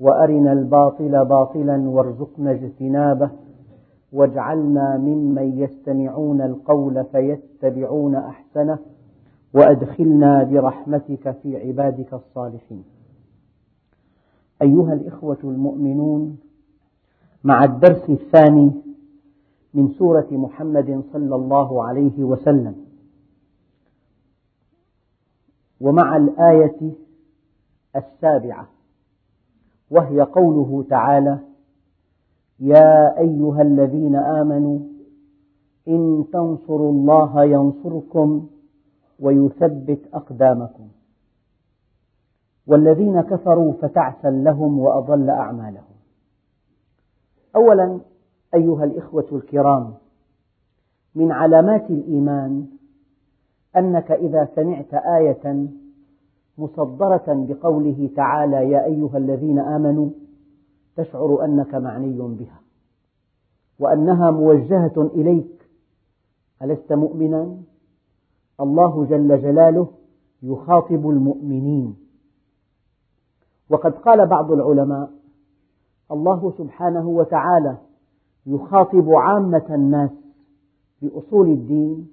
وأرنا الباطل باطلا وارزقنا اجتنابه واجعلنا ممن يستمعون القول فيتبعون أحسنه وأدخلنا برحمتك في عبادك الصالحين. أيها الإخوة المؤمنون مع الدرس الثاني من سورة محمد صلى الله عليه وسلم ومع الآية السابعة وهي قوله تعالى يا أيها الذين آمنوا إن تنصروا الله ينصركم ويثبت أقدامكم. والذين كفروا فتعسا لهم وأضل أعمالهم. أولا أيها الإخوة الكرام من علامات الإيمان أنك إذا سمعت آية مصدرة بقوله تعالى يا أيها الذين آمنوا تشعر أنك معني بها وأنها موجهة إليك. ألست مؤمنا؟ الله جل جلاله يخاطب المؤمنين. وقد قال بعض العلماء الله سبحانه وتعالى يخاطب عامة الناس بأصول الدين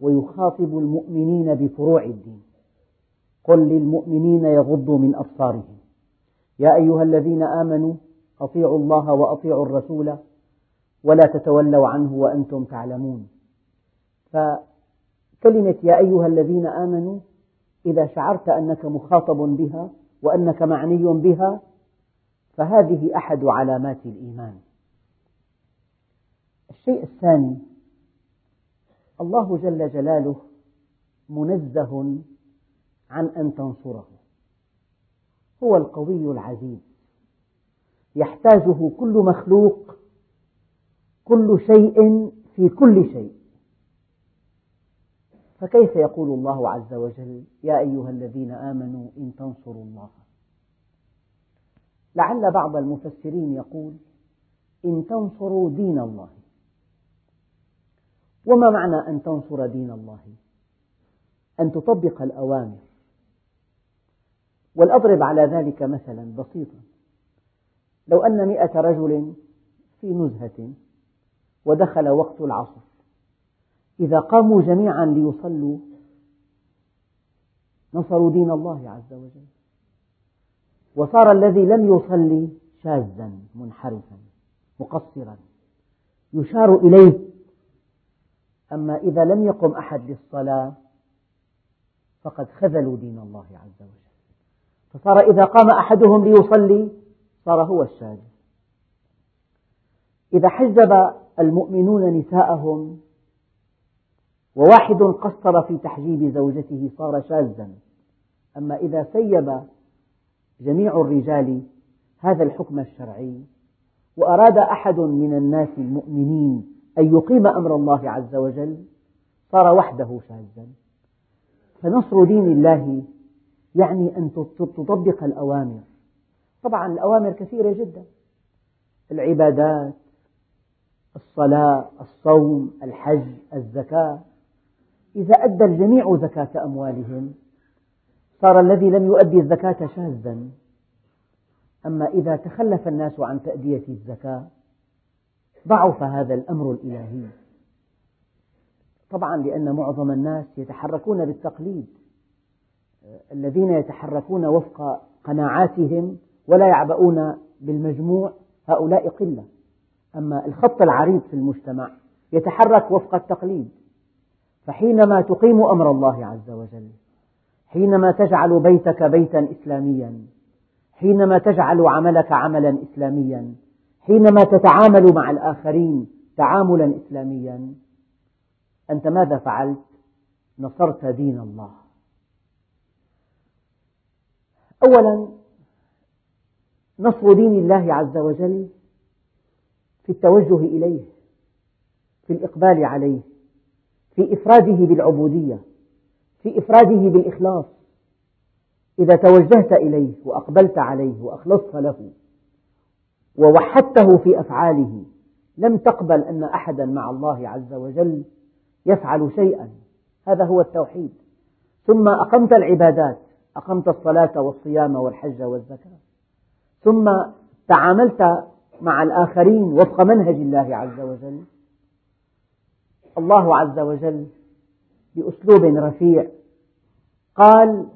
ويخاطب المؤمنين بفروع الدين. قل للمؤمنين يغضوا من أبصارهم. يا أيها الذين آمنوا أطيعوا الله وأطيعوا الرسول ولا تتولوا عنه وأنتم تعلمون. فكلمة يا أيها الذين آمنوا إذا شعرت أنك مخاطب بها وأنك معني بها فهذه أحد علامات الإيمان. الشيء الثاني الله جل جلاله منزه عن أن تنصره. هو القوي العزيز. يحتاجه كل مخلوق كل شيء في كل شيء. فكيف يقول الله عز وجل يا أيها الذين آمنوا إن تنصروا الله؟ لعل بعض المفسرين يقول إن تنصروا دين الله. وما معنى أن تنصر دين الله؟ أن تطبق الأوامر. ولأضرب على ذلك مثلا بسيطا. لو أن مئة رجل في نزهة ودخل وقت العصر إذا قاموا جميعا ليصلوا نصروا دين الله عز وجل. وصار الذي لم يصلي شاذا منحرفا مقصرا يشار إليه. أما إذا لم يقم أحد للصلاة فقد خذلوا دين الله عز وجل. فصار إذا قام أحدهم ليصلي صار هو الشاذ إذا حجب المؤمنون نساءهم وواحد قصر في تحجيب زوجته صار شاذا. أما إذا سيب جميع الرجال هذا الحكم الشرعي وأراد أحد من الناس المؤمنين أن يقيم أمر الله عز وجل صار وحده شاذا. فنصر دين الله يعني أن تطبق الأوامر. طبعا الأوامر كثيرة جدا. العبادات الصلاة الصوم الحج الزكاة. إذا أدى الجميع زكاة أموالهم صار الذي لم يؤدي الزكاة شاذا. أما إذا تخلف الناس عن تأدية الزكاة ضعف هذا الأمر الإلهي. طبعا لأن معظم الناس يتحركون بالتقليد. الذين يتحركون وفق قناعاتهم ولا يعبؤون بالمجموع هؤلاء قلة. أما الخط العريض في المجتمع يتحرك وفق التقليد. فحينما تقيم أمر الله عز وجل حينما تجعل بيتك بيتا إسلاميا حينما تجعل عملك عملا إسلاميا حينما تتعامل مع الآخرين تعاملا إسلاميا أنت ماذا فعلت؟ نصرت دين الله. أولا نصر دين الله عز وجل في التوجه إليه في الإقبال عليه في إفراده بالعبودية في إفراده بالإخلاص. إذا توجهت إليه وأقبلت عليه وأخلصت له ووحدته في أفعاله لم تقبل أن أحدا مع الله عز وجل يفعل شيئا. هذا هو التوحيد. ثم أقمت العبادات. أقمت الصلاة والصيام والحج والزكاة. ثم تعاملت مع الآخرين وفق منهج الله عز وجل. الله عز وجل بأسلوب رفيع قال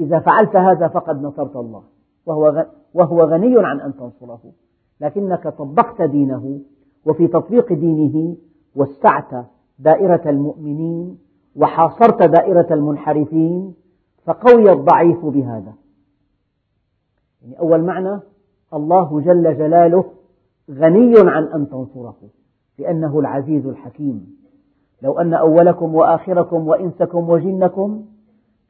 إذا فعلت هذا فقد نصرت الله وهو وهو غني عن أن تنصره. لكنك طبقت دينه وفي تطبيق دينه وسعت دائرة المؤمنين وحاصرت دائرة المنحرفين فقوي الضعيف بهذا. يعني أول معنى الله جل جلاله غني عن أن تنصره لأنه العزيز الحكيم. لو أن أولكم وآخركم وإنسكم وجنكم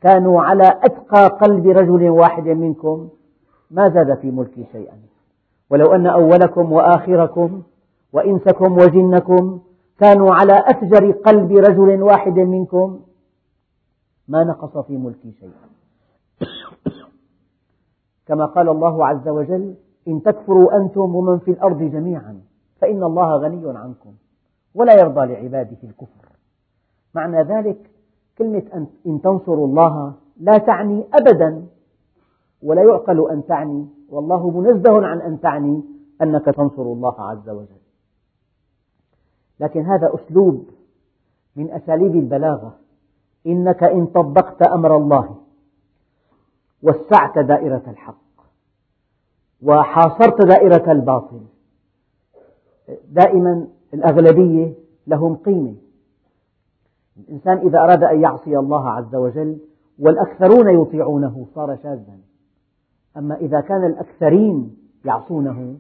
كانوا على أتقى قلب رجل واحد منكم ما زاد في ملكي شيئا. ولو أن أولكم وآخركم وإنسكم وجنكم كانوا على أفجر قلب رجل واحد منكم ما نقص في ملكي شيئا. كما قال الله عز وجل إن تكفروا أنتم ومن في الأرض جميعا فإن الله غني عنكم ولا يرضى لعباده الكفر. معنى ذلك كلمة إن تنصروا الله لا تعني أبدا ولا يعقل أن تعني والله منزه عن أن تعني أنك تنصر الله عز وجل. لكن هذا أسلوب من أساليب البلاغة. إنك إن طبقت أمر الله وسعت دائرة الحق وحاصرت دائرة الباطل. دائما الأغلبية لهم قيمة. الإنسان إذا أراد أن يعصي الله عز وجل والأكثرون يطيعونه صار شاذا. أما إذا كان الأكثرين يعصونه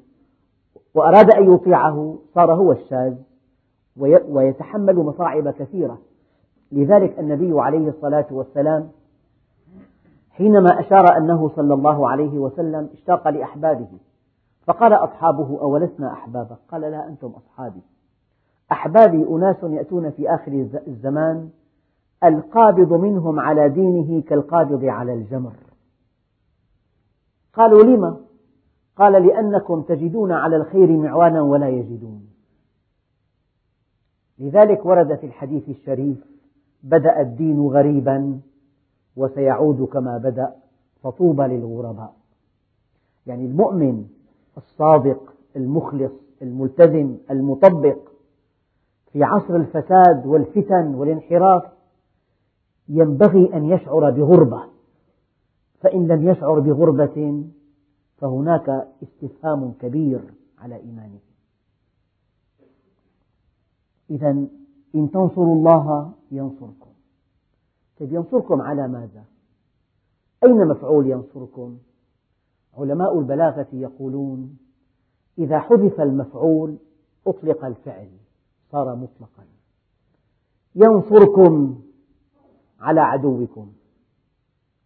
وأراد أن يطيعه صار هو الشاذ ويتحمل مصاعب كثيرة. لذلك النبي عليه الصلاة والسلام حينما أشار أنه صلى الله عليه وسلم اشتاق لأحبابه فقال أصحابه أولسنا أحبابك؟ قال لا أنتم أصحابي. أحبابي أناس يأتون في آخر الزمان القابض منهم على دينه كالقابض على الجمر. قالوا لم؟ قال لأنكم تجدون على الخير معوانا ولا يجدون. لذلك ورد في الحديث الشريف بدأ الدين غريبا وسيعود كما بدأ فطوبى للغرباء. يعني المؤمن الصادق المخلص الملتزم المطبق في عصر الفساد والفتن والانحراف ينبغي أن يشعر بغربة. فإن لم يشعر بغربة فهناك استفهام كبير على إيمانه. إذا إن تنصروا الله ينصركم. طيب ينصركم على ماذا؟ أين مفعول ينصركم؟ علماء البلاغة يقولون إذا حذف المفعول أطلق الفعل صار مطلقا. ينصركم على عدوكم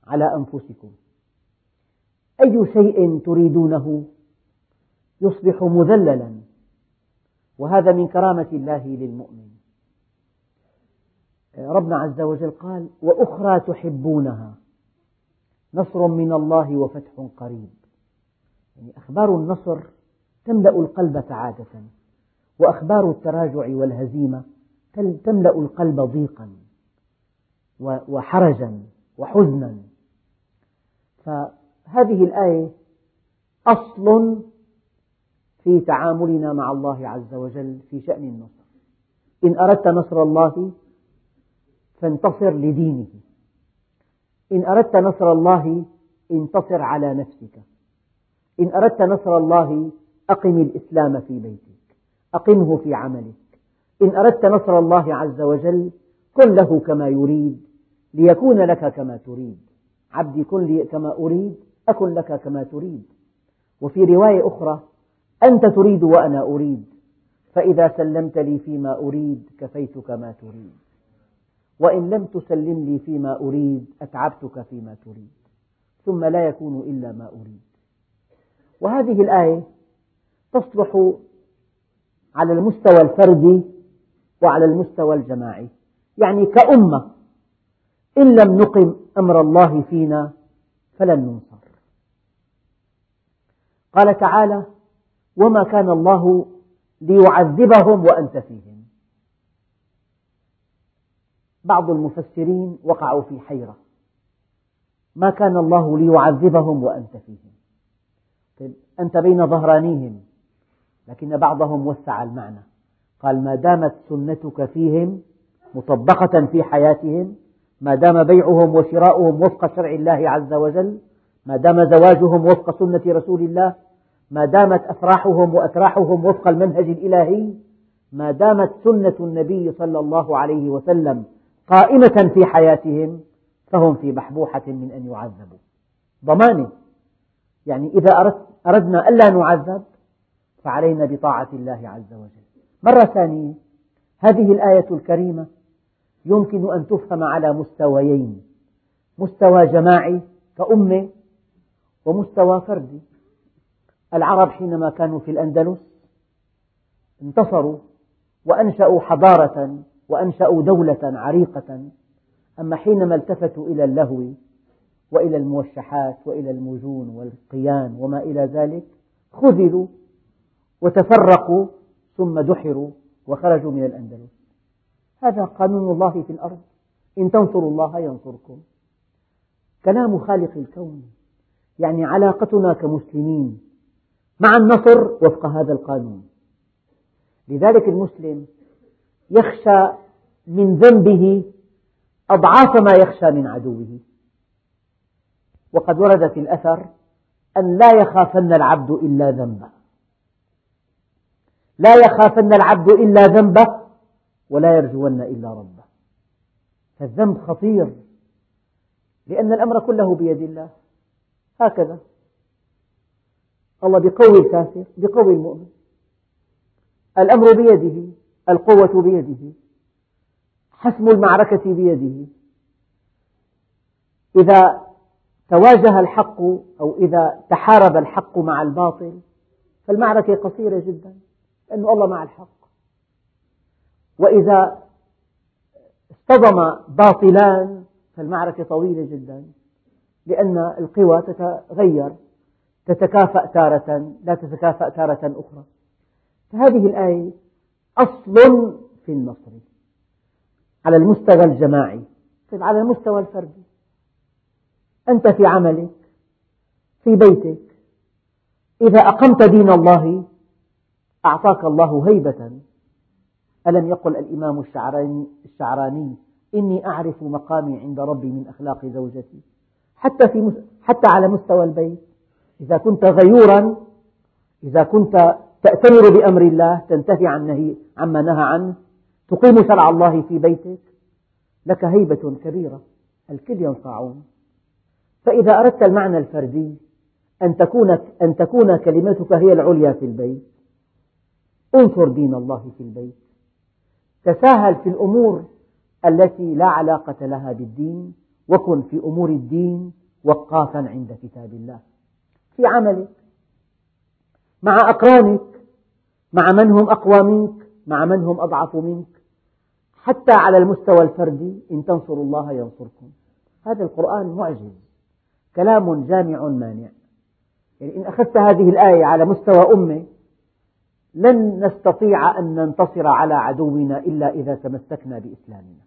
على أنفسكم. أي شيء تريدونه؟ يصبح مذللا. وهذا من كرامة الله للمؤمن. ربنا عز وجل قال وأخرى تحبونها. نصر من الله وفتح قريب. يعني أخبار النصر تملأ القلب سعادة وأخبار التراجع والهزيمة تملأ القلب ضيقا وحرجا وحزنا. فهذه الآية أصل في تعاملنا مع الله عز وجل في شأن النصر. إن أردت نصر الله فانتصر لدينه. إن أردت نصر الله انتصر على نفسك. إن أردت نصر الله أقم الإسلام في بيتك. أقمه في عملك. إن أردت نصر الله عز وجل كن له كما يريد ليكون لك كما تريد. عبدي كن لي كما أريد أكن لك كما تريد. وفي رواية أخرى أنت تريد وأنا أريد. فإذا سلمت لي فيما أريد كفيتك ما تريد. وإن لم تسلم لي فيما أريد أتعبتك فيما تريد. ثم لا يكون إلا ما أريد. وهذه الآية تصلح على المستوى الفردي وعلى المستوى الجماعي. يعني كأمة إن لم نقم أمر الله فينا فلن ننصر. قال تعالى وما كان الله ليعذبهم وأنت فيهم. بعض المفسرين وقعوا في حيرة. ما كان الله ليعذبهم وأنت فيهم. طيب أنت بين ظهرانيهم لكن بعضهم وسع المعنى. قال ما دامت سنتك فيهم مطبقة في حياتهم ما دام بيعهم وشراؤهم وفق شرع الله عز وجل ما دام زواجهم وفق سنة رسول الله ما دامت أفراحهم وأتراحهم وفق المنهج الإلهي ما دامت سنة النبي صلى الله عليه وسلم قائمة في حياتهم فهم في بحبوحة من أن يعذبوا. ضمانة. يعني إذا أردنا ألا نعذب فعلينا بطاعة الله عز وجل. مرة ثانية. هذه الآية الكريمة يمكن أن تفهم على مستويين. مستوى جماعي كأمة ومستوى فردي. العرب حينما كانوا في الأندلس انتصروا وأنشأوا حضارة وأنشأوا دولة عريقة. أما حينما التفتوا إلى اللهو وإلى الموشحات وإلى المجون والقيان وما إلى ذلك خذلوا وتفرقوا ثم دحروا وخرجوا من الأندلس. هذا قانون الله في الأرض. إن تنصروا الله ينصركم. كلام خالق الكون يعني علاقتنا كمسلمين مع النصر وفق هذا القانون. لذلك المسلم يخشى من ذنبه أضعاف ما يخشى من عدوه. وقد ورد في الأثر أن لا يخافن العبد إلا ذنبه. لا يخافن العبد إلا ذنبه ولا يرجون إلا ربه. فالذنب خطير لأن الأمر كله بيد الله. هكذا. الله بقوي الكافر بقوي المؤمن الأمر بيده القوة بيده. حسم المعركة بيده. إذا تواجه الحق أو إذا تحارب الحق مع الباطل فالمعركة قصيرة جدا لأن الله مع الحق. وإذا اصطدم باطلان فالمعركة طويلة جدا لأن القوى تتغير تتكافأ تارة لا تتكافأ تارة أخرى. فهذه الآية أصل في النصر على المستوى الجماعي. طيب على المستوى الفردي. أنت في عملك في بيتك. إذا أقمت دين الله أعطاك الله هيبة. ألم يقل الإمام الشعراني, إني أعرف مقامي عند ربي من أخلاق زوجتي. حتى, في حتى على مستوى البيت. إذا كنت غيورا إذا كنت تأتمر بأمر الله تنتهي عن عما نهى عنه تقيم شرع الله في بيتك لك هيبة كبيرة الكل ينصاعون فإذا أردت المعنى الفردي أن تكون, أن تكون كلمتك هي العليا في البيت. انصر دين الله في البيت. تساهل في الأمور التي لا علاقة لها بالدين وكن في أمور الدين وقافا عند كتاب الله. في عملك مع أقرانك مع من هم أقوى منك مع من هم أضعف منك. حتى على المستوى الفردي إن تنصروا الله ينصركم. هذا القرآن معجز. كلام جامع مانع. يعني إن أخذت هذه الآية على مستوى أمة لن نستطيع أن ننتصر على عدونا إلا إذا تمسكنا بإسلامنا.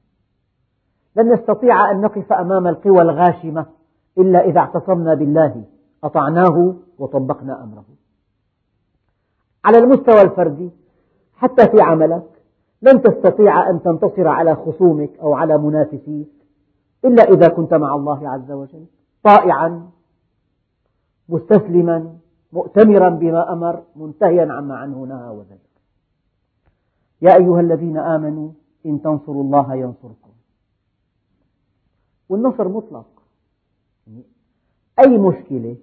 لن نستطيع أن نقف أمام القوى الغاشمة إلا إذا اعتصمنا بالله أطعناه وطبقنا أمره. على المستوى الفردي حتى في عملك. لن تستطيع أن تنتصر على خصومك أو على منافسيك إلا إذا كنت مع الله عز وجل. طائعا مستسلما مؤتمرا بما أمر منتهيا عما عنه نهى وزجر يا أيها الذين آمنوا إن تنصروا الله ينصركم. والنصر مطلق. أي مشكلة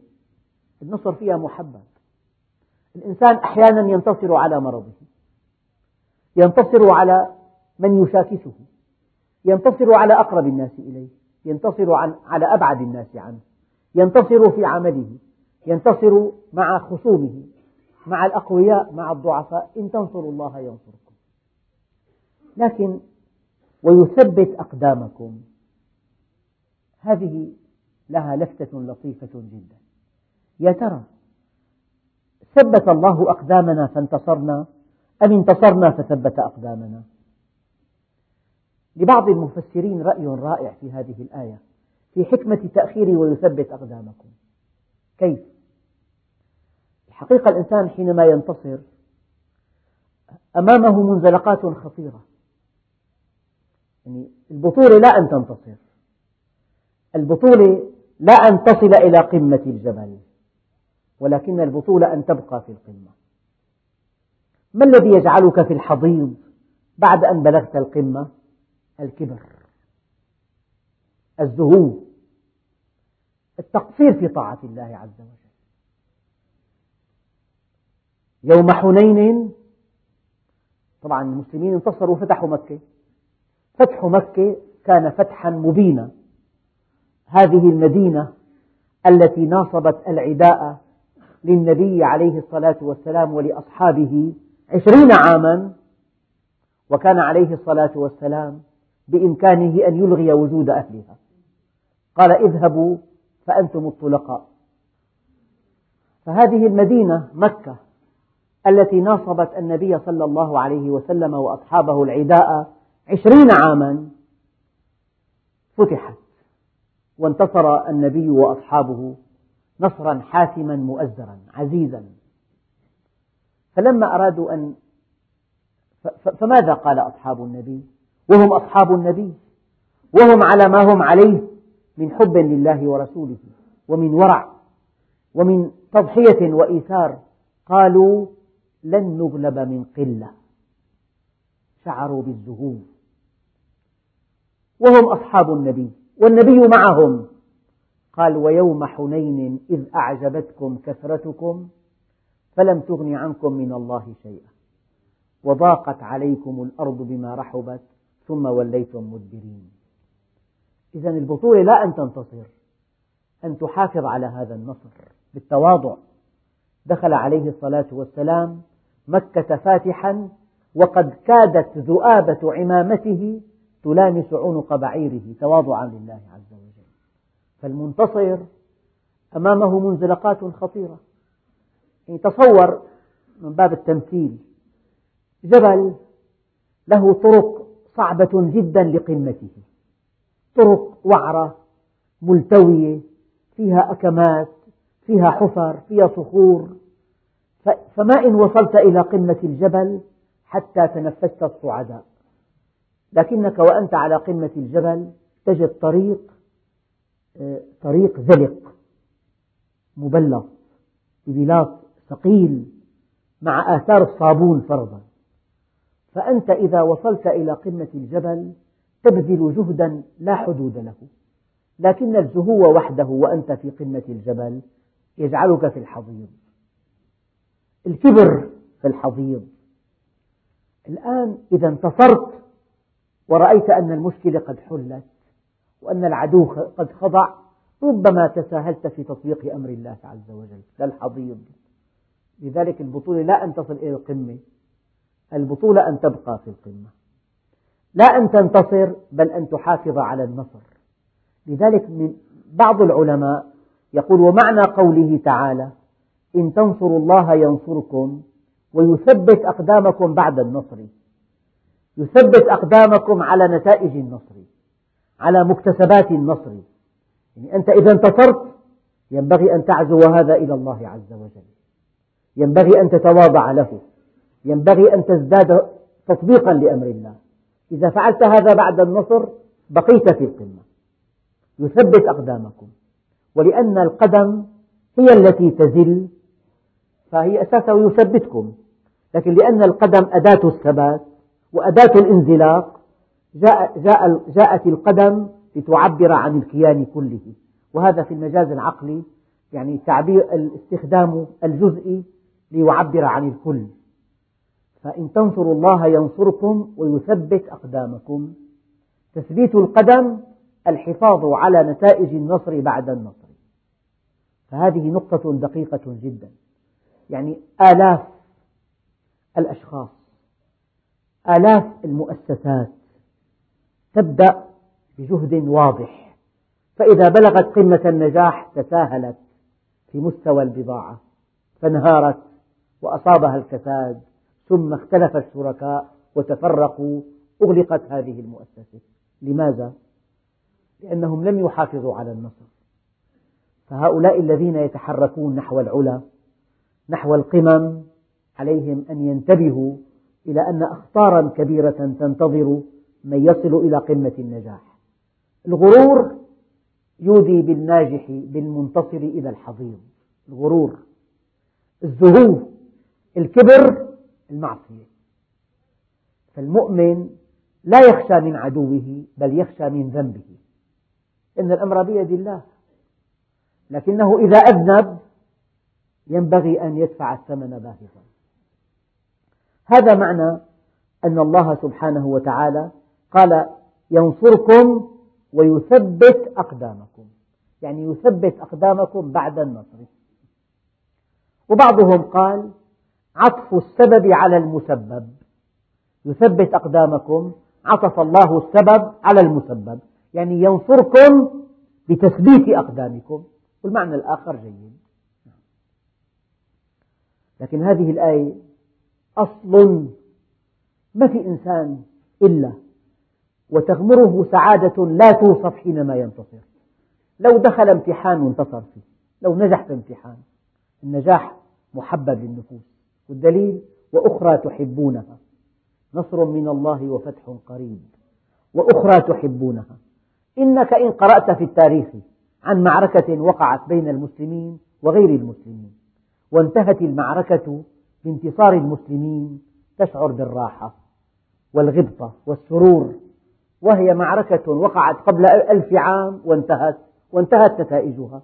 النصر فيها محبب الإنسان أحيانا ينتصر على مرضه. ينتصر على من يشاكسه ينتصر على أقرب الناس إليه ينتصر على أبعد الناس عنه ينتصر في عمله ينتصر مع خصومه مع الأقوياء مع الضعفاء إن تنصروا الله ينصركم. لكن ويثبت أقدامكم. هذه لها لفتة لطيفة جدا. يا ترى ثبت الله أقدامنا فانتصرنا؟ أم انتصرنا فثبت أقدامنا. لبعض المفسرين رأي رائع في هذه الآية في حكمة تأخير ويثبت أقدامكم. كيف؟ الحقيقة الإنسان حينما ينتصر أمامه منزلقات خطيرة. يعني البطولة لا أن تنتصر. البطولة لا أن تصل إلى قمة الجبل ولكن البطولة أن تبقى في القمة. ما الذي يجعلك في الحضيض بعد أن بلغت القمة؟ الكبر. الزهو التقصير في طاعة الله عز وجل. يوم حنين طبعا المسلمين انتصروا وفتحوا مكة. فتح مكة كان فتحا مبينا. هذه المدينة التي ناصبت العداء للنبي عليه الصلاة والسلام ولأصحابه عشرين عاما وكان عليه الصلاة والسلام بإمكانه أن يلغي وجود أهلها. قال اذهبوا فأنتم الطلقاء. فهذه المدينة مكة التي ناصبت النبي صلى الله عليه وسلم وأصحابه العداء عشرين عاما فتحت وانتصر النبي وأصحابه نصرا حاسما مؤزرا عزيزا. فلما أرادوا أن فماذا قال أصحاب النبي؟ وهم أصحاب النبي. وهم على ما هم عليه من حب لله ورسوله ومن ورع ومن تضحية وإيثار. قالوا لن نغلب من قلة. شعروا بالزهو وهم أصحاب النبي والنبي معهم. قال ويوم حنين إذ أعجبتكم كثرتكم فلم تغن عنكم من الله شيئا. وضاقت عليكم الأرض بما رحبت ثم وليتم مدبرين. إذا البطولة لا أن تنتصر أن تحافظ على هذا النصر بالتواضع. دخل عليه الصلاة والسلام مكة فاتحا وقد كادت ذؤابة عمامته تلامس عنق بعيره تواضعا لله عز وجل. فالمنتصر أمامه منزلقات خطيرة. تصور من باب التمثيل. جبل له طرق صعبة جدا لقمته. طرق وعرة ملتوية فيها أكمات فيها حفر فيها صخور. فما إن وصلت إلى قمة الجبل حتى تنفست الصعداء. لكنك وأنت على قمة الجبل تجد طريق آه، طريق زلق مبلط ببلاط ثقيل مع آثار الصابون فرضا. فأنت إذا وصلت إلى قمة الجبل تبذل جهدا لا حدود له. لكن الزهو وحده وأنت في قمة الجبل يجعلك في الحضيض. الكبر في الحضيض. الآن إذا انتصرت ورأيت أن المشكلة قد حلت وأن العدو قد خضع ربما تساهلت في تطبيق أمر الله عز وجل. كالحضيض لذلك البطولة لا أن تصل إلى القمة. البطولة أن تبقى في القمة. لا أن تنتصر بل أن تحافظ على النصر. لذلك من بعض العلماء يقول ومعنى قوله تعالى إن تنصروا الله ينصركم ويثبت أقدامكم بعد النصر. يثبت أقدامكم على نتائج النصر على مكتسبات النصر. يعني أنت إذا انتصرت ينبغي أن تعزو هذا إلى الله عز وجل. ينبغي أن تتواضع له. ينبغي أن تزداد تطبيقا لأمر الله. إذا فعلت هذا بعد النصر بقيت في القمة. يثبت أقدامكم. ولأن القدم هي التي تزل فهي أساسا يثبتكم. لكن لأن القدم أداة الثبات وأداة الانزلاق جاء جاء جاءت القدم لتعبر عن الكيان كله. وهذا في المجاز العقلي يعني تعبير الاستخدام الجزئي ليعبر عن الكل. فإن تنصروا الله ينصركم ويثبت أقدامكم. تثبيت القدم الحفاظ على نتائج النصر بعد النصر. فهذه نقطة دقيقة جدا. يعني آلاف الأشخاص آلاف المؤسسات تبدأ بجهد واضح. فإذا بلغت قمة النجاح تساهلت في مستوى البضاعة. فانهارت. وأصابها الكساد ثم اختلف الشركاء وتفرقوا أغلقت هذه المؤسسة. لماذا؟ لأنهم لم يحافظوا على النصر. فهؤلاء الذين يتحركون نحو العلا نحو القمم عليهم أن ينتبهوا إلى أن أخطارا كبيرة تنتظر من يصل إلى قمة النجاح. الغرور يودي بالناجح بالمنتصر إلى الحضيض الغرور الزهو الكبر المعصية. فالمؤمن لا يخشى من عدوه بل يخشى من ذنبه. إن الأمر بيد الله لكنه إذا أذنب ينبغي أن يدفع الثمن باهظا. هذا معنى أن الله سبحانه وتعالى قال ينصركم ويثبت أقدامكم. يعني يثبت أقدامكم بعد النصر. وبعضهم قال عطف السبب على المسبب. يثبت أقدامكم عطف الله السبب على المسبب. يعني ينصركم بتثبيت أقدامكم. والمعنى الآخر جيد. لكن هذه الآية أصل ما في إنسان إلا وتغمره سعادة لا توصف حينما ينتصر. لو دخل امتحان وانتصر فيه لو نجح في امتحان النجاح محبب للنفوس. والدليل وأخرى تحبونها. نصر من الله وفتح قريب. وأخرى تحبونها. إنك إن قرأت في التاريخ عن معركة وقعت بين المسلمين وغير المسلمين وانتهت المعركة بانتصار المسلمين تشعر بالراحة والغبطة والسرور. وهي معركة وقعت قبل ألف عام وانتهت وانتهت نتائجها.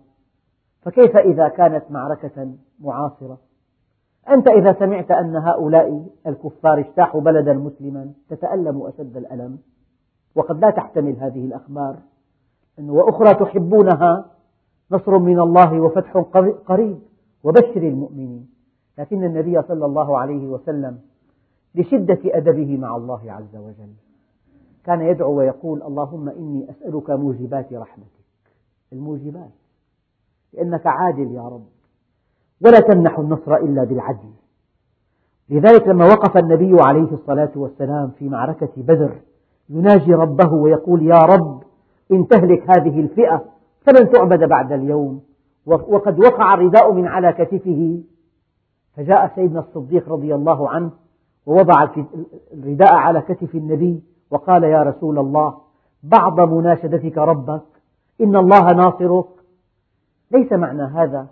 فكيف إذا كانت معركة معاصرة؟ أنت إذا سمعت أن هؤلاء الكفار اجتاحوا بلدا مسلما تتألم أشد الألم. وقد لا تحتمل هذه الأخبار. وأخرى تحبونها نصر من الله وفتح قريب وبشر المؤمنين. لكن النبي صلى الله عليه وسلم لشدة أدبه مع الله عز وجل كان يدعو ويقول اللهم إني أسألك موجبات رحمتك. الموجبات. لأنك عادل يا رب. ولا تمنح النصر إلا بالعدل. لذلك لما وقف النبي عليه الصلاة والسلام في معركة بدر يناجي ربه ويقول يا رب إن تهلك هذه الفئة فلن تعبد بعد اليوم وقد وقع الرداء من على كتفه. فجاء سيدنا الصديق رضي الله عنه ووضع الرداء على كتف النبي وقال يا رسول الله بعض مناشدتك ربك إن الله ناصرك. ليس معنى هذا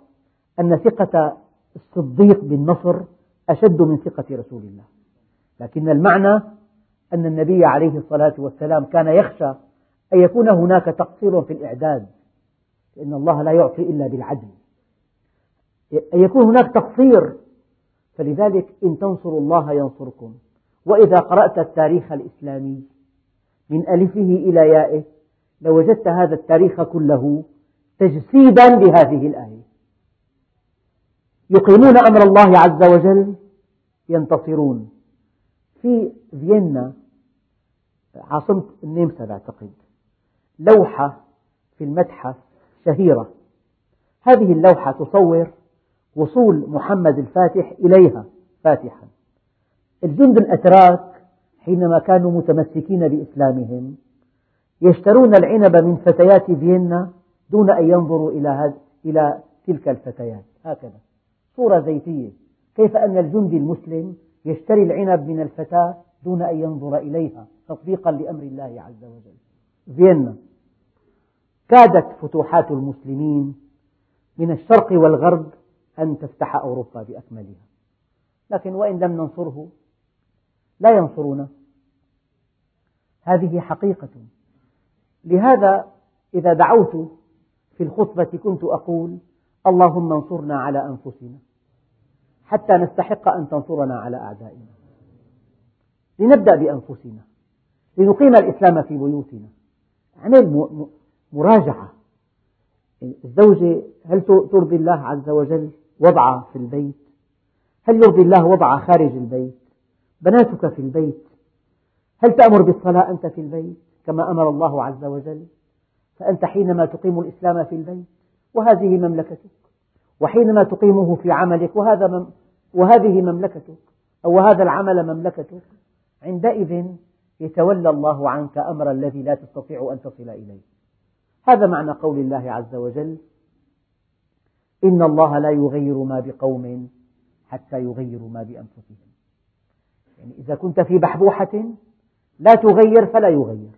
أن ثقة الصديق بالنصر أشد من ثقة رسول الله. لكن المعنى أن النبي عليه الصلاة والسلام كان يخشى أن يكون هناك تقصير في الإعداد لأن الله لا يعطي إلا بالعدل. أن يكون هناك تقصير فلذلك إن تنصروا الله ينصركم. وإذا قرأت التاريخ الإسلامي من ألفه إلى يائه لوجدت هذا التاريخ كله تجسيدا لهذه الآية. يقيمون أمر الله عز وجل ينتصرون. في فيينا عاصمة النمسا بعتقد. لوحة في المتحف شهيرة. هذه اللوحة تصور وصول محمد الفاتح إليها فاتحا. الجند الأتراك حينما كانوا متمسكين بإسلامهم يشترون العنب من فتيات فيينا دون أن ينظروا إلى, تلك الفتيات. هكذا. صورة زيتية. كيف أن الجندي المسلم يشتري العنب من الفتاة دون أن ينظر إليها تطبيقا لأمر الله عز وجل. فيينا. كادت فتوحات المسلمين من الشرق والغرب أن تفتح أوروبا بأكملها. لكن وإن لم ننصره لا ينصرونه هذه حقيقة. لهذا إذا دعوت في الخطبة كنت أقول اللهم انصرنا على أنفسنا. حتى نستحق أن تنصرنا على أعدائنا. لنبدأ بأنفسنا. لنقيم الإسلام في بيوتنا. اعمل مراجعة. الزوجة هل ترضي الله عز وجل وضعها في البيت؟ هل يرضي الله وضعها خارج البيت؟ بناتك في البيت؟ هل تأمر بالصلاة أنت في البيت كما أمر الله عز وجل؟ فأنت حينما تقيم الإسلام في البيت وهذه مملكتك. وحينما تقيمه في عملك وهذا مم وهذه مملكتك أو هذا العمل مملكتك عندئذ يتولى الله عنك أمر الذي لا تستطيع أن تصل إليه. هذا معنى قول الله عز وجل إن الله لا يغير ما بقوم حتى يغيروا ما بأنفسهم. يعني إذا كنت في بحبوحة لا تغير فلا يغير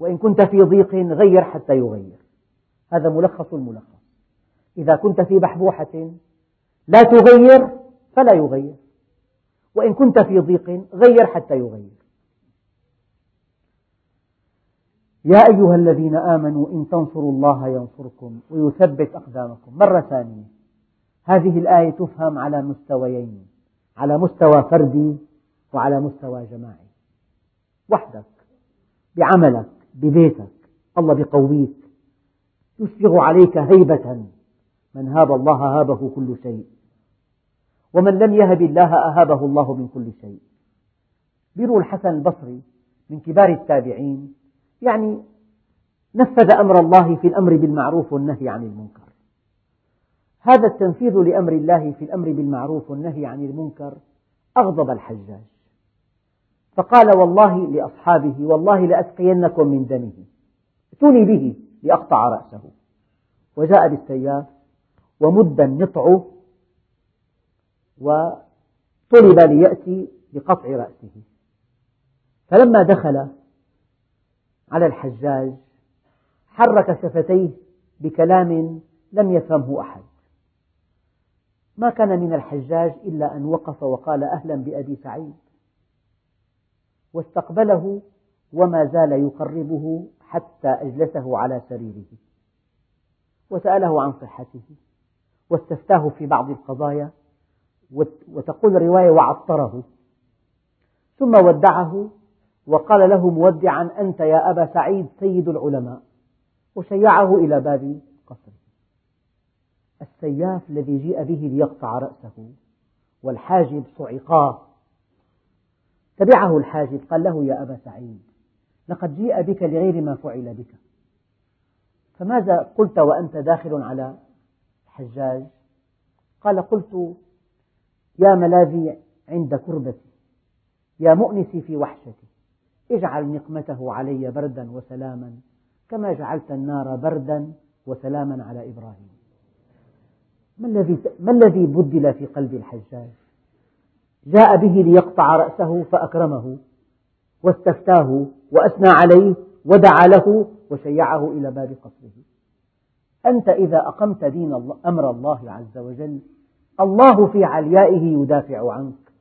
وإن كنت في ضيق غير حتى يغير. هذا ملخص الملخص. إذا كنت في بحبوحة لا تغير فلا يغير وإن كنت في ضيق غير حتى يغير. يا أيها الذين آمنوا إن تنصروا الله ينصركم ويثبت أقدامكم. مرة ثانية هذه الآية تفهم على مستويين على مستوى فردي وعلى مستوى جماعي وحدك بعملك ببيتك الله بقويك يسبغ عليك هيبة من هاب الله هابه كل شيء. ومن لم يهب الله أهابه الله من كل شيء. بيروا الحسن البصري من كبار التابعين يعني نفذ أمر الله في الأمر بالمعروف والنهي عن المنكر. هذا التنفيذ لأمر الله في الأمر بالمعروف والنهي عن المنكر أغضب الحجاج. فقال والله لأصحابه والله لأسقينكم من دمه. ائتوني به لأقطع رأسه. وجاء بالسياف ومد النطع وطلب ليأتي بقطع رأسه. فلما دخل على الحجاج حرك شفتيه بكلام لم يفهمه أحد. ما كان من الحجاج إلا أن وقف وقال أهلا بأبي سعيد. واستقبله وما زال يقربه حتى أجلسه على سريره. وسأله عن صحته. واستفتاه في بعض القضايا وتقول الرواية وعطره. ثم ودعه وقال له مودعا أنت يا أبا سعيد سيد العلماء. وشيعه إلى باب قصره. السياف الذي جيء به ليقطع رأسه. والحاجب صعقاه. تبعه الحاجب قال له يا أبا سعيد لقد جيء بك لغير ما فعل بك. فماذا قلت وأنت داخل على الحجاج قال قلت يا ملاذي عند كربتي يا مؤنسي في وحشتي اجعل نقمته علي بردا وسلاما كما جعلت النار بردا وسلاما على إبراهيم. ما الذي ما الذي بدل في قلب الحجاج؟ جاء به ليقطع رأسه فأكرمه واستفتاه وأثنى عليه ودعا له وشيعه إلى باب قصره. أنت إذا أقمت دين الله أمر الله عز وجل الله في عليائه يدافع عنك.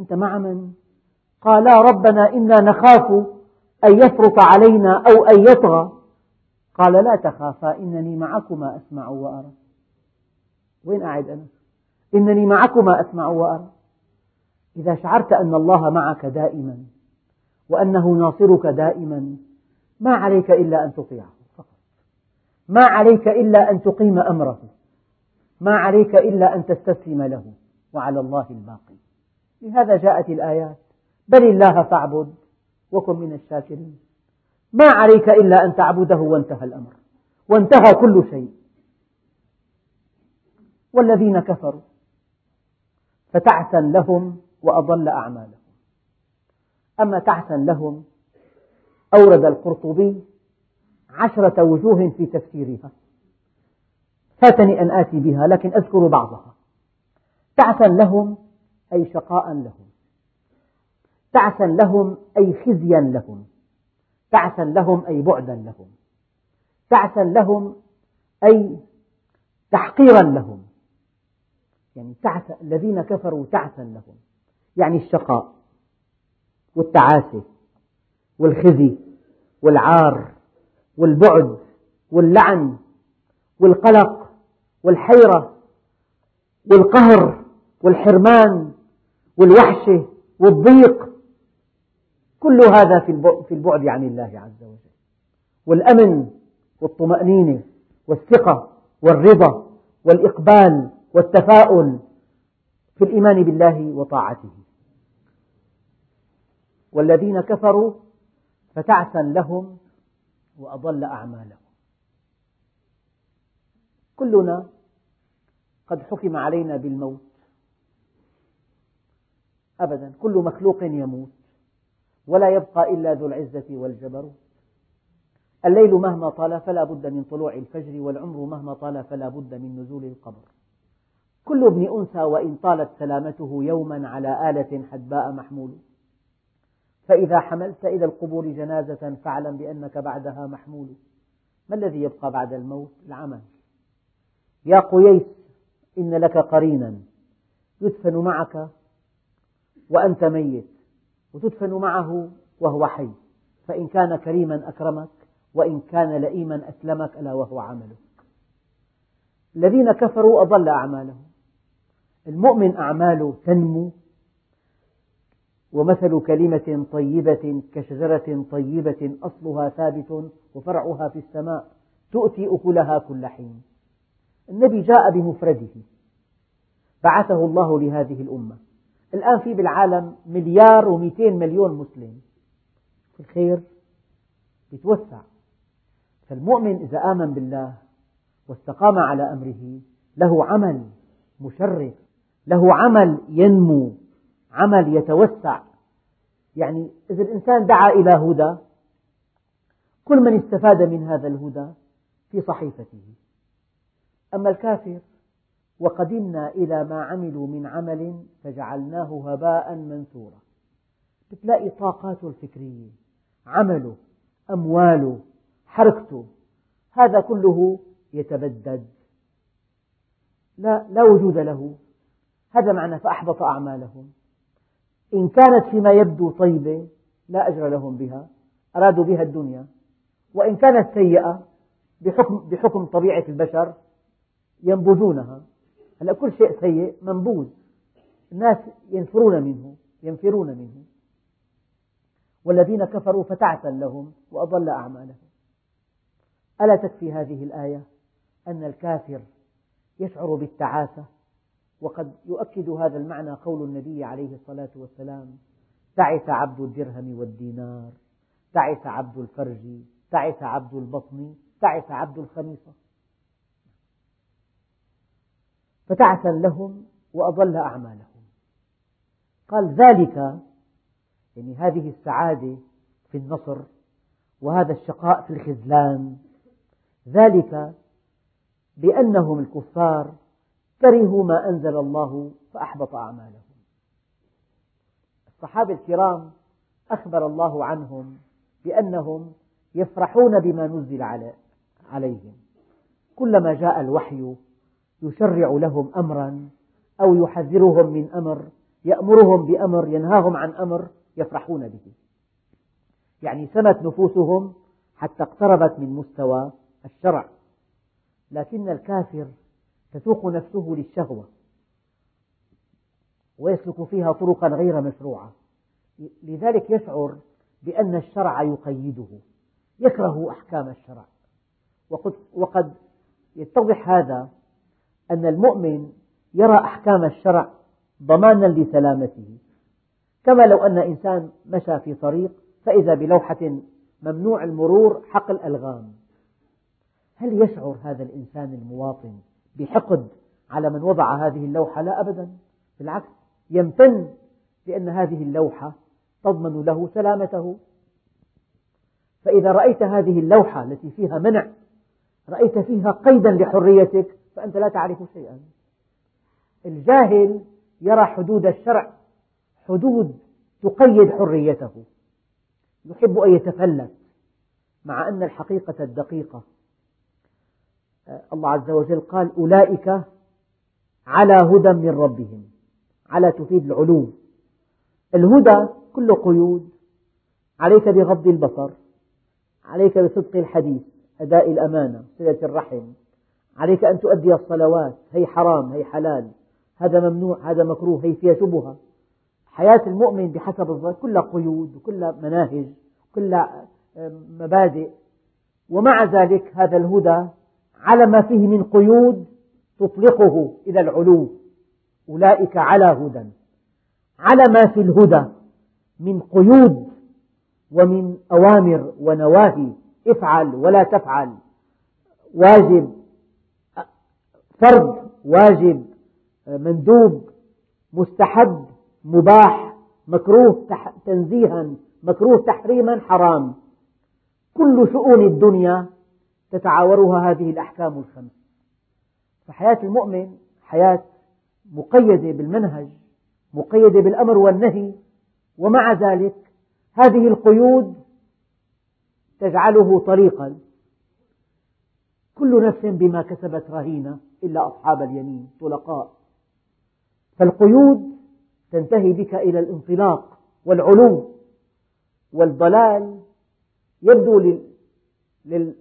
أنت مع من؟ قالا ربنا إنا نخاف أن يفرط علينا أو أن يطغى. قال لا تخافا إنني معكما أسمع وأرى. وين قاعد أنا؟ إنني معكما أسمع وأرى. إذا شعرت أن الله معك دائما وأنه ناصرك دائما ما عليك إلا أن تطيعه. ما عليك إلا أن تقيم أمره. ما عليك إلا أن تستسلم له. وعلى الله الباقي. لهذا جاءت الآيات. بل الله فاعبد وكن من الشاكرين. ما عليك إلا أن تعبده وانتهى الأمر. وانتهى كل شيء. والذين كفروا. فتعسا لهم وأضل أعمالهم. أما تعسا لهم أورد القرطبي عشرة وجوه في تفسيرها. فاتني أن آتي بها لكن أذكر بعضها. تعسا لهم أي شقاء لهم. تعسا لهم أي خزيا لهم. تعسا لهم أي بعدا لهم. تعسا لهم أي تحقيرا لهم. يعني تعسا الذين كفروا تعسا لهم. يعني الشقاء والتعاسة والخزي والعار. والبعد واللعن والقلق والحيرة والقهر والحرمان والوحشة والضيق. كل هذا في البعد عن الله عز وجل. والأمن والطمأنينة والثقة والرضا والإقبال والتفاؤل في الإيمان بالله وطاعته. والذين كفروا فتعسا لهم وأضل أعمالهم. كلنا قد حكم علينا بالموت. أبدا كل مخلوق يموت. ولا يبقى إلا ذو العزة والجبروت. الليل مهما طال فلا بد من طلوع الفجر والعمر مهما طال فلا بد من نزول القبر. كل ابن أنثى وإن طالت سلامته يوما على آلة حدباء محمول. فإذا حملت إلى القبور جنازة فاعلم بأنك بعدها محمول. ما الذي يبقى بعد الموت؟ العمل. يا قييس إن لك قرينا يدفن معك وأنت ميت وتدفن معه وهو حي. فإن كان كريما أكرمك وإن كان لئيما أسلمك ألا وهو عملك. الذين كفروا أضل أعمالهم. المؤمن أعماله تنمو ومثل كلمة طيبة كشجرة طيبة أصلها ثابت وفرعها في السماء تؤتي أكلها كل حين. النبي جاء بمفرده. بعثه الله لهذه الأمة. الآن في بالعالم مليار ومئتين مليون مسلم. الخير يتوسع فالمؤمن إذا آمن بالله واستقام على أمره له عمل مشرف له عمل ينمو. عمل يتوسع. يعني إذا الإنسان دعا إلى هدى كل من استفاد من هذا الهدى في صحيفته. أما الكافر وقدمنا إلى ما عملوا من عمل فجعلناه هباء منثورا. بتلاقي طاقاته الفكرية عمله أمواله حركته هذا كله يتبدد. لا, لا وجود له. هذا معنى فأحبط أعمالهم. إن كانت فيما يبدو طيبة لا أجر لهم بها أرادوا بها الدنيا. وإن كانت سيئة بحكم, بحكم طبيعة البشر ينبذونها هلأ كل شيء سيء منبوذ. الناس ينفرون منه ينفرون منه. والذين كفروا فتعسا لهم وأضل أعمالهم. ألا تكفي هذه الآية؟ أن الكافر يشعر بالتعاسة وقد يؤكد هذا المعنى قول النبي عليه الصلاة والسلام تعس عبد الدرهم والدينار تعس عبد الفرج تعس عبد البطن تعس عبد الخميصة. فتعسا لهم وأضل أعمالهم. قال ذلك يعني هذه السعادة في النصر وهذا الشقاء في الخذلان ذلك بأنهم الكفار كرهوا ما أنزل الله فأحبط أعمالهم. الصحابة الكرام أخبر الله عنهم بأنهم يفرحون بما نزل عليهم. كلما جاء الوحي يشرع لهم أمرا أو يحذرهم من أمر يأمرهم بأمر ينهاهم عن أمر يفرحون به. يعني سمت نفوسهم حتى اقتربت من مستوى الشرع. لكن الكافر تسوق نفسه للشهوة ويسلك فيها طرقا غير مشروعة. لذلك يشعر بأن الشرع يقيده يكره أحكام الشرع. وقد, وقد يتضح هذا أن المؤمن يرى أحكام الشرع ضمانا لسلامته. كما لو أن إنسان مشى في طريق فإذا بلوحة ممنوع المرور حقل ألغام هل يشعر هذا الإنسان المواطن بحقد على من وضع هذه اللوحة لا أبدا. بالعكس يمتن لأن هذه اللوحة تضمن له سلامته. فإذا رأيت هذه اللوحة التي فيها منع رأيت فيها قيدا لحريتك فأنت لا تعرف شيئا. الجاهل يرى حدود الشرع حدود تقيد حريته. يحب أن يتفلت مع أن الحقيقة الدقيقة. الله عز وجل قال أولئك على هدى من ربهم على تفيد العلو الهدى كله قيود. عليك بغض البصر عليك بصدق الحديث أداء الأمانة صلة الرحم. عليك أن تؤدي الصلوات هي حرام هي حلال. هذا ممنوع هذا مكروه هي فيها شبهة حياة المؤمن بحسب الظاهر كلها قيود وكلها مناهج كلها مبادئ. ومع ذلك هذا الهدى على ما فيه من قيود تطلقه إلى العلو. أولئك على هدى. على ما في الهدى. من قيود ومن أوامر ونواهي. افعل ولا تفعل. واجب. فرض واجب. مندوب. مستحب. مباح. مكروه تنزيها. مكروه تحريما حرام. كل شؤون الدنيا تتعاورها هذه الأحكام الخمس فحياة المؤمن حياة مقيدة بالمنهج مقيدة بالأمر والنهي ومع ذلك هذه القيود تجعله طريقا. كل نفس بما كسبت رهينة إلا أصحاب اليمين طلقاء. فالقيود تنتهي بك إلى الانطلاق والعلو والضلال يبدو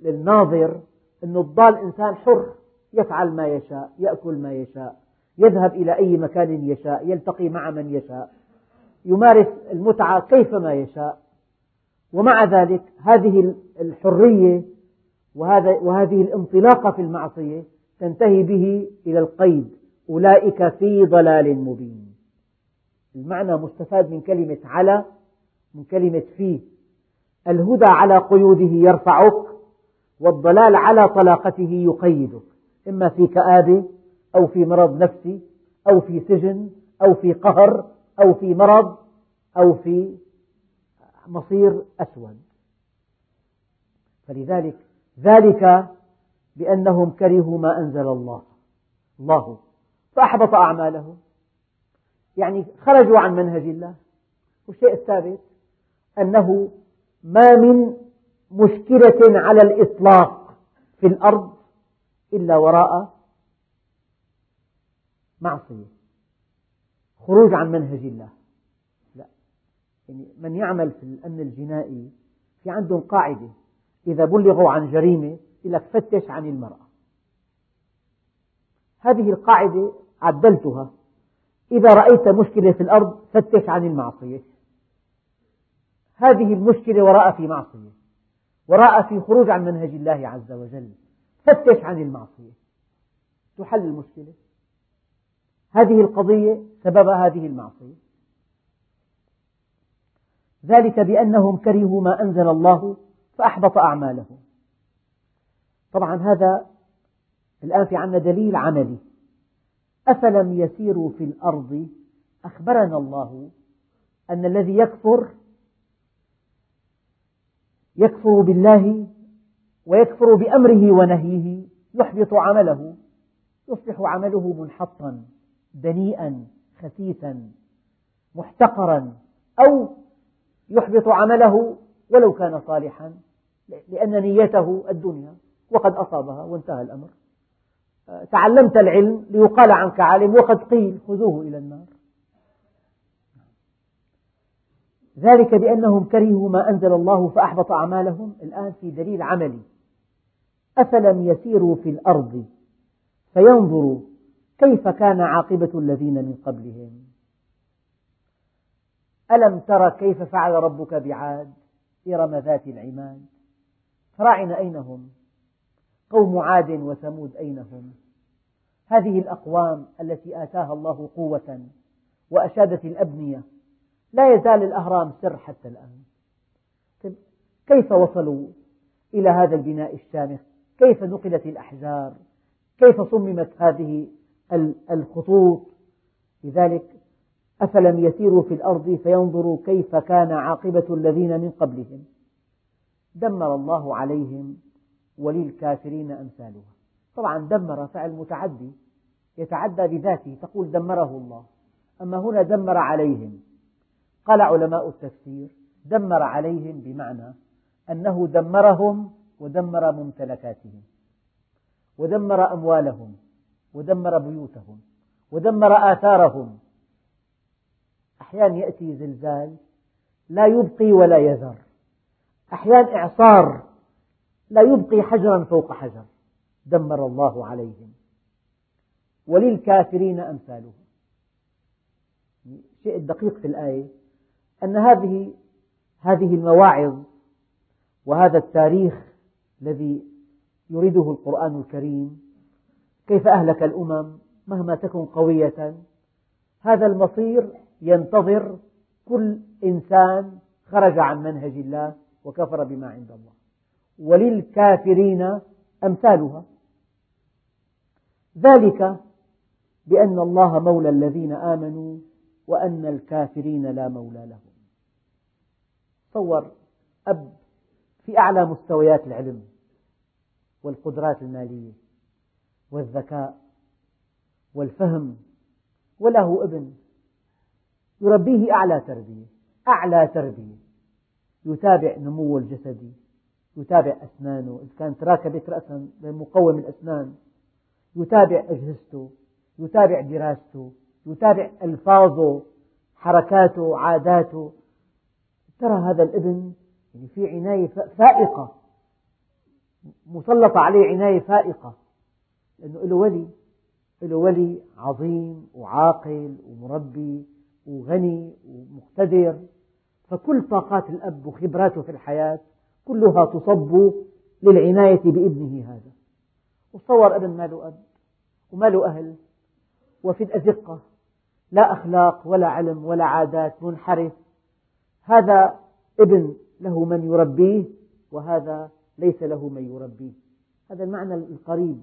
للناظر أن الضال إنسان حر يفعل ما يشاء يأكل ما يشاء يذهب إلى أي مكان يشاء يلتقي مع من يشاء يمارس المتعة كيفما يشاء. ومع ذلك هذه الحرية وهذه الانطلاقة في المعصية تنتهي به إلى القيد. أولئك في ضلال مبين. المعنى مستفاد من كلمة على من كلمة في الهدى على قيوده يرفعك والضلال على طلاقته يقيدك إما في كآبة أو في مرض نفسي أو في سجن أو في قهر أو في مرض أو في مصير أسود. فلذلك ذلك بأنهم كرهوا ما أنزل الله. الله. فأحبط أعمالهم. يعني خرجوا عن منهج الله. والشيء الثابت أنه ما من مشكلة على الإطلاق في الأرض إلا وراء معصية. خروج عن منهج الله. لا. يعني من يعمل في الأمن الجنائي في عندهم قاعدة. إذا بلغوا عن جريمة لك فتش عن المرأة. هذه القاعدة عدلتها. إذا رأيت مشكلة في الأرض فتش عن المعصية. هذه المشكلة وراء في معصية. وراء في خروج عن منهج الله عز وجل. فتش عن المعصية. تحل المشكلة. هذه القضية سبب هذه المعصية. ذلك بأنهم كرهوا ما أنزل الله فأحبط أعمالهم. طبعا هذا الآن في عندنا دليل عملي. أفلم يسيروا في الأرض أخبرنا الله أن الذي يكفر يكفر بالله ويكفر بأمره ونهيه يحبط عمله يصبح عمله منحطا دنيئا خسيسا محتقرا أو يحبط عمله ولو كان صالحا لأن نيته الدنيا وقد أصابها وانتهى الأمر. تعلمت العلم ليقال عنك عالم وقد قيل خذوه إلى النار. ذلك بأنهم كرهوا ما أنزل الله فأحبط أعمالهم. الآن في دليل عملي. أفلم يسيروا في الأرض فينظروا كيف كان عاقبة الذين من قبلهم. ألم تر كيف فعل ربك بعاد؟ إرم ذات العماد. فرعن أين هم قوم عاد وثمود أين هم هذه الأقوام التي آتاها الله قوة وأشادت الأبنية لا يزال الأهرام سر حتى الآن. طيب، كيف وصلوا إلى هذا البناء الشامخ؟ كيف نقلت الأحجار؟ كيف صممت هذه الخطوط؟ لذلك أفلم يسيروا في الأرض فينظروا كيف كان عاقبة الذين من قبلهم. دمر الله عليهم وللكافرين أمثالها. طبعا دمر فعل متعدي يتعدى بذاته تقول دمره الله. أما هنا دمر عليهم. قال علماء التفسير دمر عليهم بمعنى أنه دمرهم ودمر ممتلكاتهم ودمر أموالهم ودمر بيوتهم ودمر آثارهم. أحيانا يأتي زلزال لا يبقي ولا يذر. أحيانا إعصار لا يبقي حجرا فوق حجر. دمر الله عليهم. وللكافرين أمثالها الشيء الدقيق في الآية. أن هذه هذه المواعظ وهذا التاريخ الذي يريده القرآن الكريم كيف أهلك الأمم مهما تكن قوية هذا المصير ينتظر كل إنسان خرج عن منهج الله وكفر بما عند الله. وللكافرين أمثالها. ذلك بأن الله مولى الذين آمنوا وأن الكافرين لا مولى لهم. تصور أب في أعلى مستويات العلم والقدرات المالية والذكاء والفهم وله ابن يربيه أعلى تربية أعلى تربية. يتابع نموه الجسدي يتابع أسنانه. إذا كانت راكبت رأسا مقوم الأسنان يتابع أجهزته يتابع دراسته. يتابع ألفاظه حركاته عاداته. ترى هذا الابن يعني في عناية فائقة. مسلطة عليه عناية فائقة. لأنه له ولي. له ولي عظيم وعاقل ومربي وغني ومقتدر. فكل طاقات الأب وخبراته في الحياة كلها تصب للعناية بابنه هذا. وتصور أبن ما له أب وما له أهل. وفي الأزقة لا أخلاق ولا علم ولا عادات منحرف. هذا ابن له من يربيه وهذا ليس له من يربيه. هذا المعنى القريب.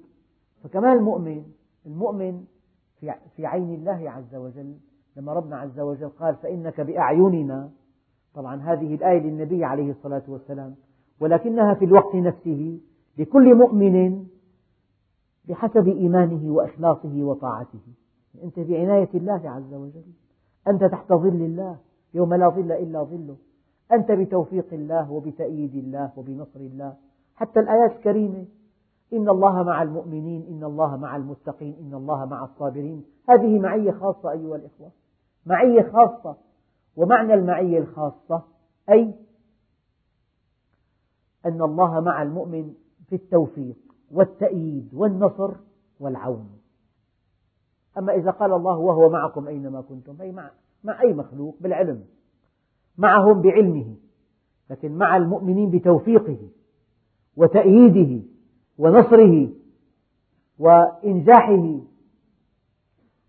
فكمان المؤمن المؤمن في عين الله عز وجل لما ربنا عز وجل قال فإنك بأعيننا. طبعا هذه الآية للنبي عليه الصلاة والسلام. ولكنها في الوقت نفسه لكل مؤمن بحسب إيمانه وإخلاصه وطاعته. أنت بعناية الله عز وجل. أنت تحت ظل الله يوم لا ظل إلا ظله. أنت بتوفيق الله وبتأييد الله وبنصر الله. حتى الآيات الكريمة إن الله مع المؤمنين إن الله مع المتقين إن الله مع الصابرين. هذه معية خاصة أيها الإخوة. معية خاصة. ومعنى المعية الخاصة أي أن الله مع المؤمن في التوفيق والتأييد والنصر والعون. أما إذا قال الله وهو معكم أينما كنتم أي مع, مع أي مخلوق؟ بالعلم. معهم بعلمه لكن مع المؤمنين بتوفيقه وتأييده ونصره وإنجاحه.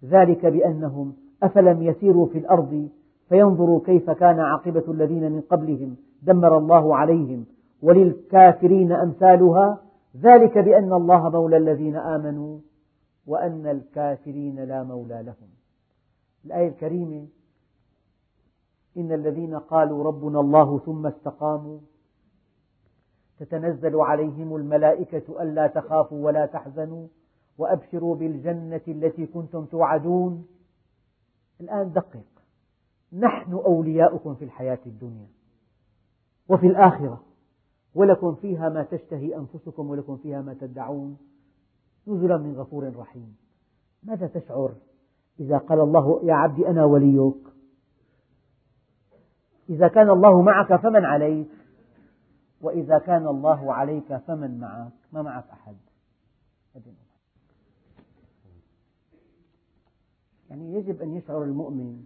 ذلك بأنهم أفلم يسيروا في الأرض فينظروا كيف كان عاقبة الذين من قبلهم دمر الله عليهم وللكافرين أمثالها. ذلك بأن الله مولى الذين آمنوا. وأن الكافرين لا مولى لهم. الآية الكريمة إن الذين قالوا ربنا الله ثم استقاموا تتنزل عليهم الملائكة ألا تخافوا ولا تحزنوا وأبشروا بالجنة التي كنتم توعدون. الآن دقق. نحن أولياؤكم في الحياة الدنيا وفي الآخرة ولكم فيها ما تشتهي أنفسكم ولكم فيها ما تدعون. نزلا من غفور رحيم. ماذا تشعر إذا قال الله يا عبدي أنا وليك؟ إذا كان الله معك فمن عليك؟ وإذا كان الله عليك فمن معك؟ ما معك أحد؟ يعني يجب أن يشعر المؤمن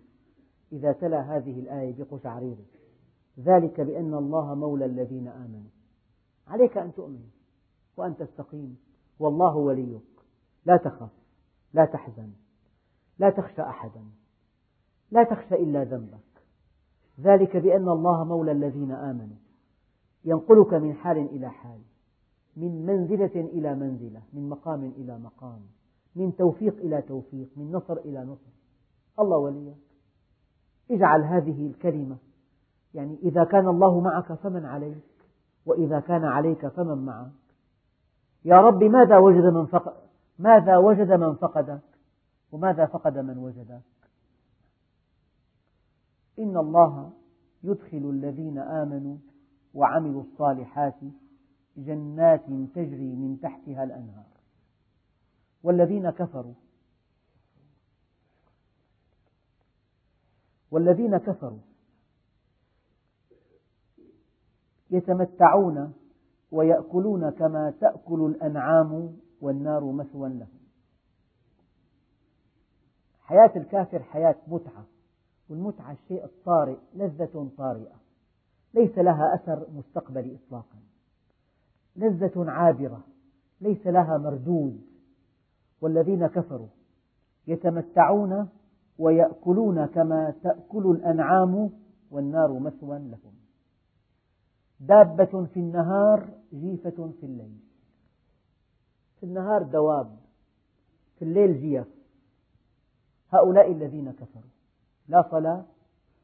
إذا تلا هذه الآية بقشعريره. ذلك بأن الله مولى الذين آمنوا. عليك أن تؤمن وأن تستقيم. والله وليك. لا تخف لا تحزن لا تخشى أحدا لا تخشى إلا ذنبك. ذلك بأن الله مولى الذين آمنوا. ينقلك من حال إلى حال من منزلة إلى منزلة من مقام إلى مقام من توفيق إلى توفيق من نصر إلى نصر. الله وليك. اجعل هذه الكلمة يعني إذا كان الله معك فمن عليك وإذا كان عليك فمن معك. يا رب ماذا وجد من فقد ماذا وجد من فقدك؟ وماذا فقد من وجدك؟ إن الله يدخل الذين آمنوا وعملوا الصالحات جنات تجري من تحتها الأنهار. والذين كفروا والذين كفروا يتمتعون ويأكلون كما تأكل الأنعام والنار مثوى لهم. حياة الكافر حياة متعة والمتعة الشيء الطارئ لذة طارئة. ليس لها أثر مستقبلي إطلاقا. لذة عابرة ليس لها مردود. والذين كفروا يتمتعون ويأكلون كما تأكل الأنعام والنار مثوى لهم. دابة في النهار جيفة في الليل. في النهار دواب في الليل جيف. هؤلاء الذين كفروا. لا صلاة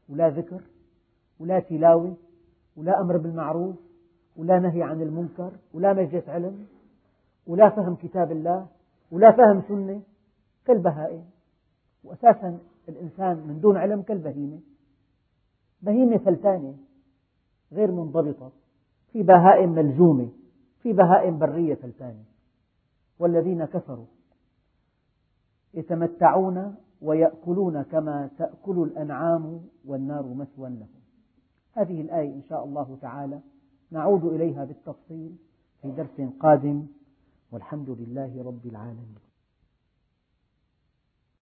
ولا ذكر ولا تلاوة ولا أمر بالمعروف ولا نهي عن المنكر ولا مجلس علم ولا فهم كتاب الله ولا فهم سنة كالبهائم. وأساسا الإنسان من دون علم كالبهيمة. بهيمة فلتانة. غير منضبطة في بهائم ملزومة في بهائم برية فلتانة. والذين كفروا يتمتعون ويأكلون كما تأكل الأنعام والنار مثوى لهم. هذه الآية إن شاء الله تعالى نعود إليها بالتفصيل في درس قادم. والحمد لله رب العالمين.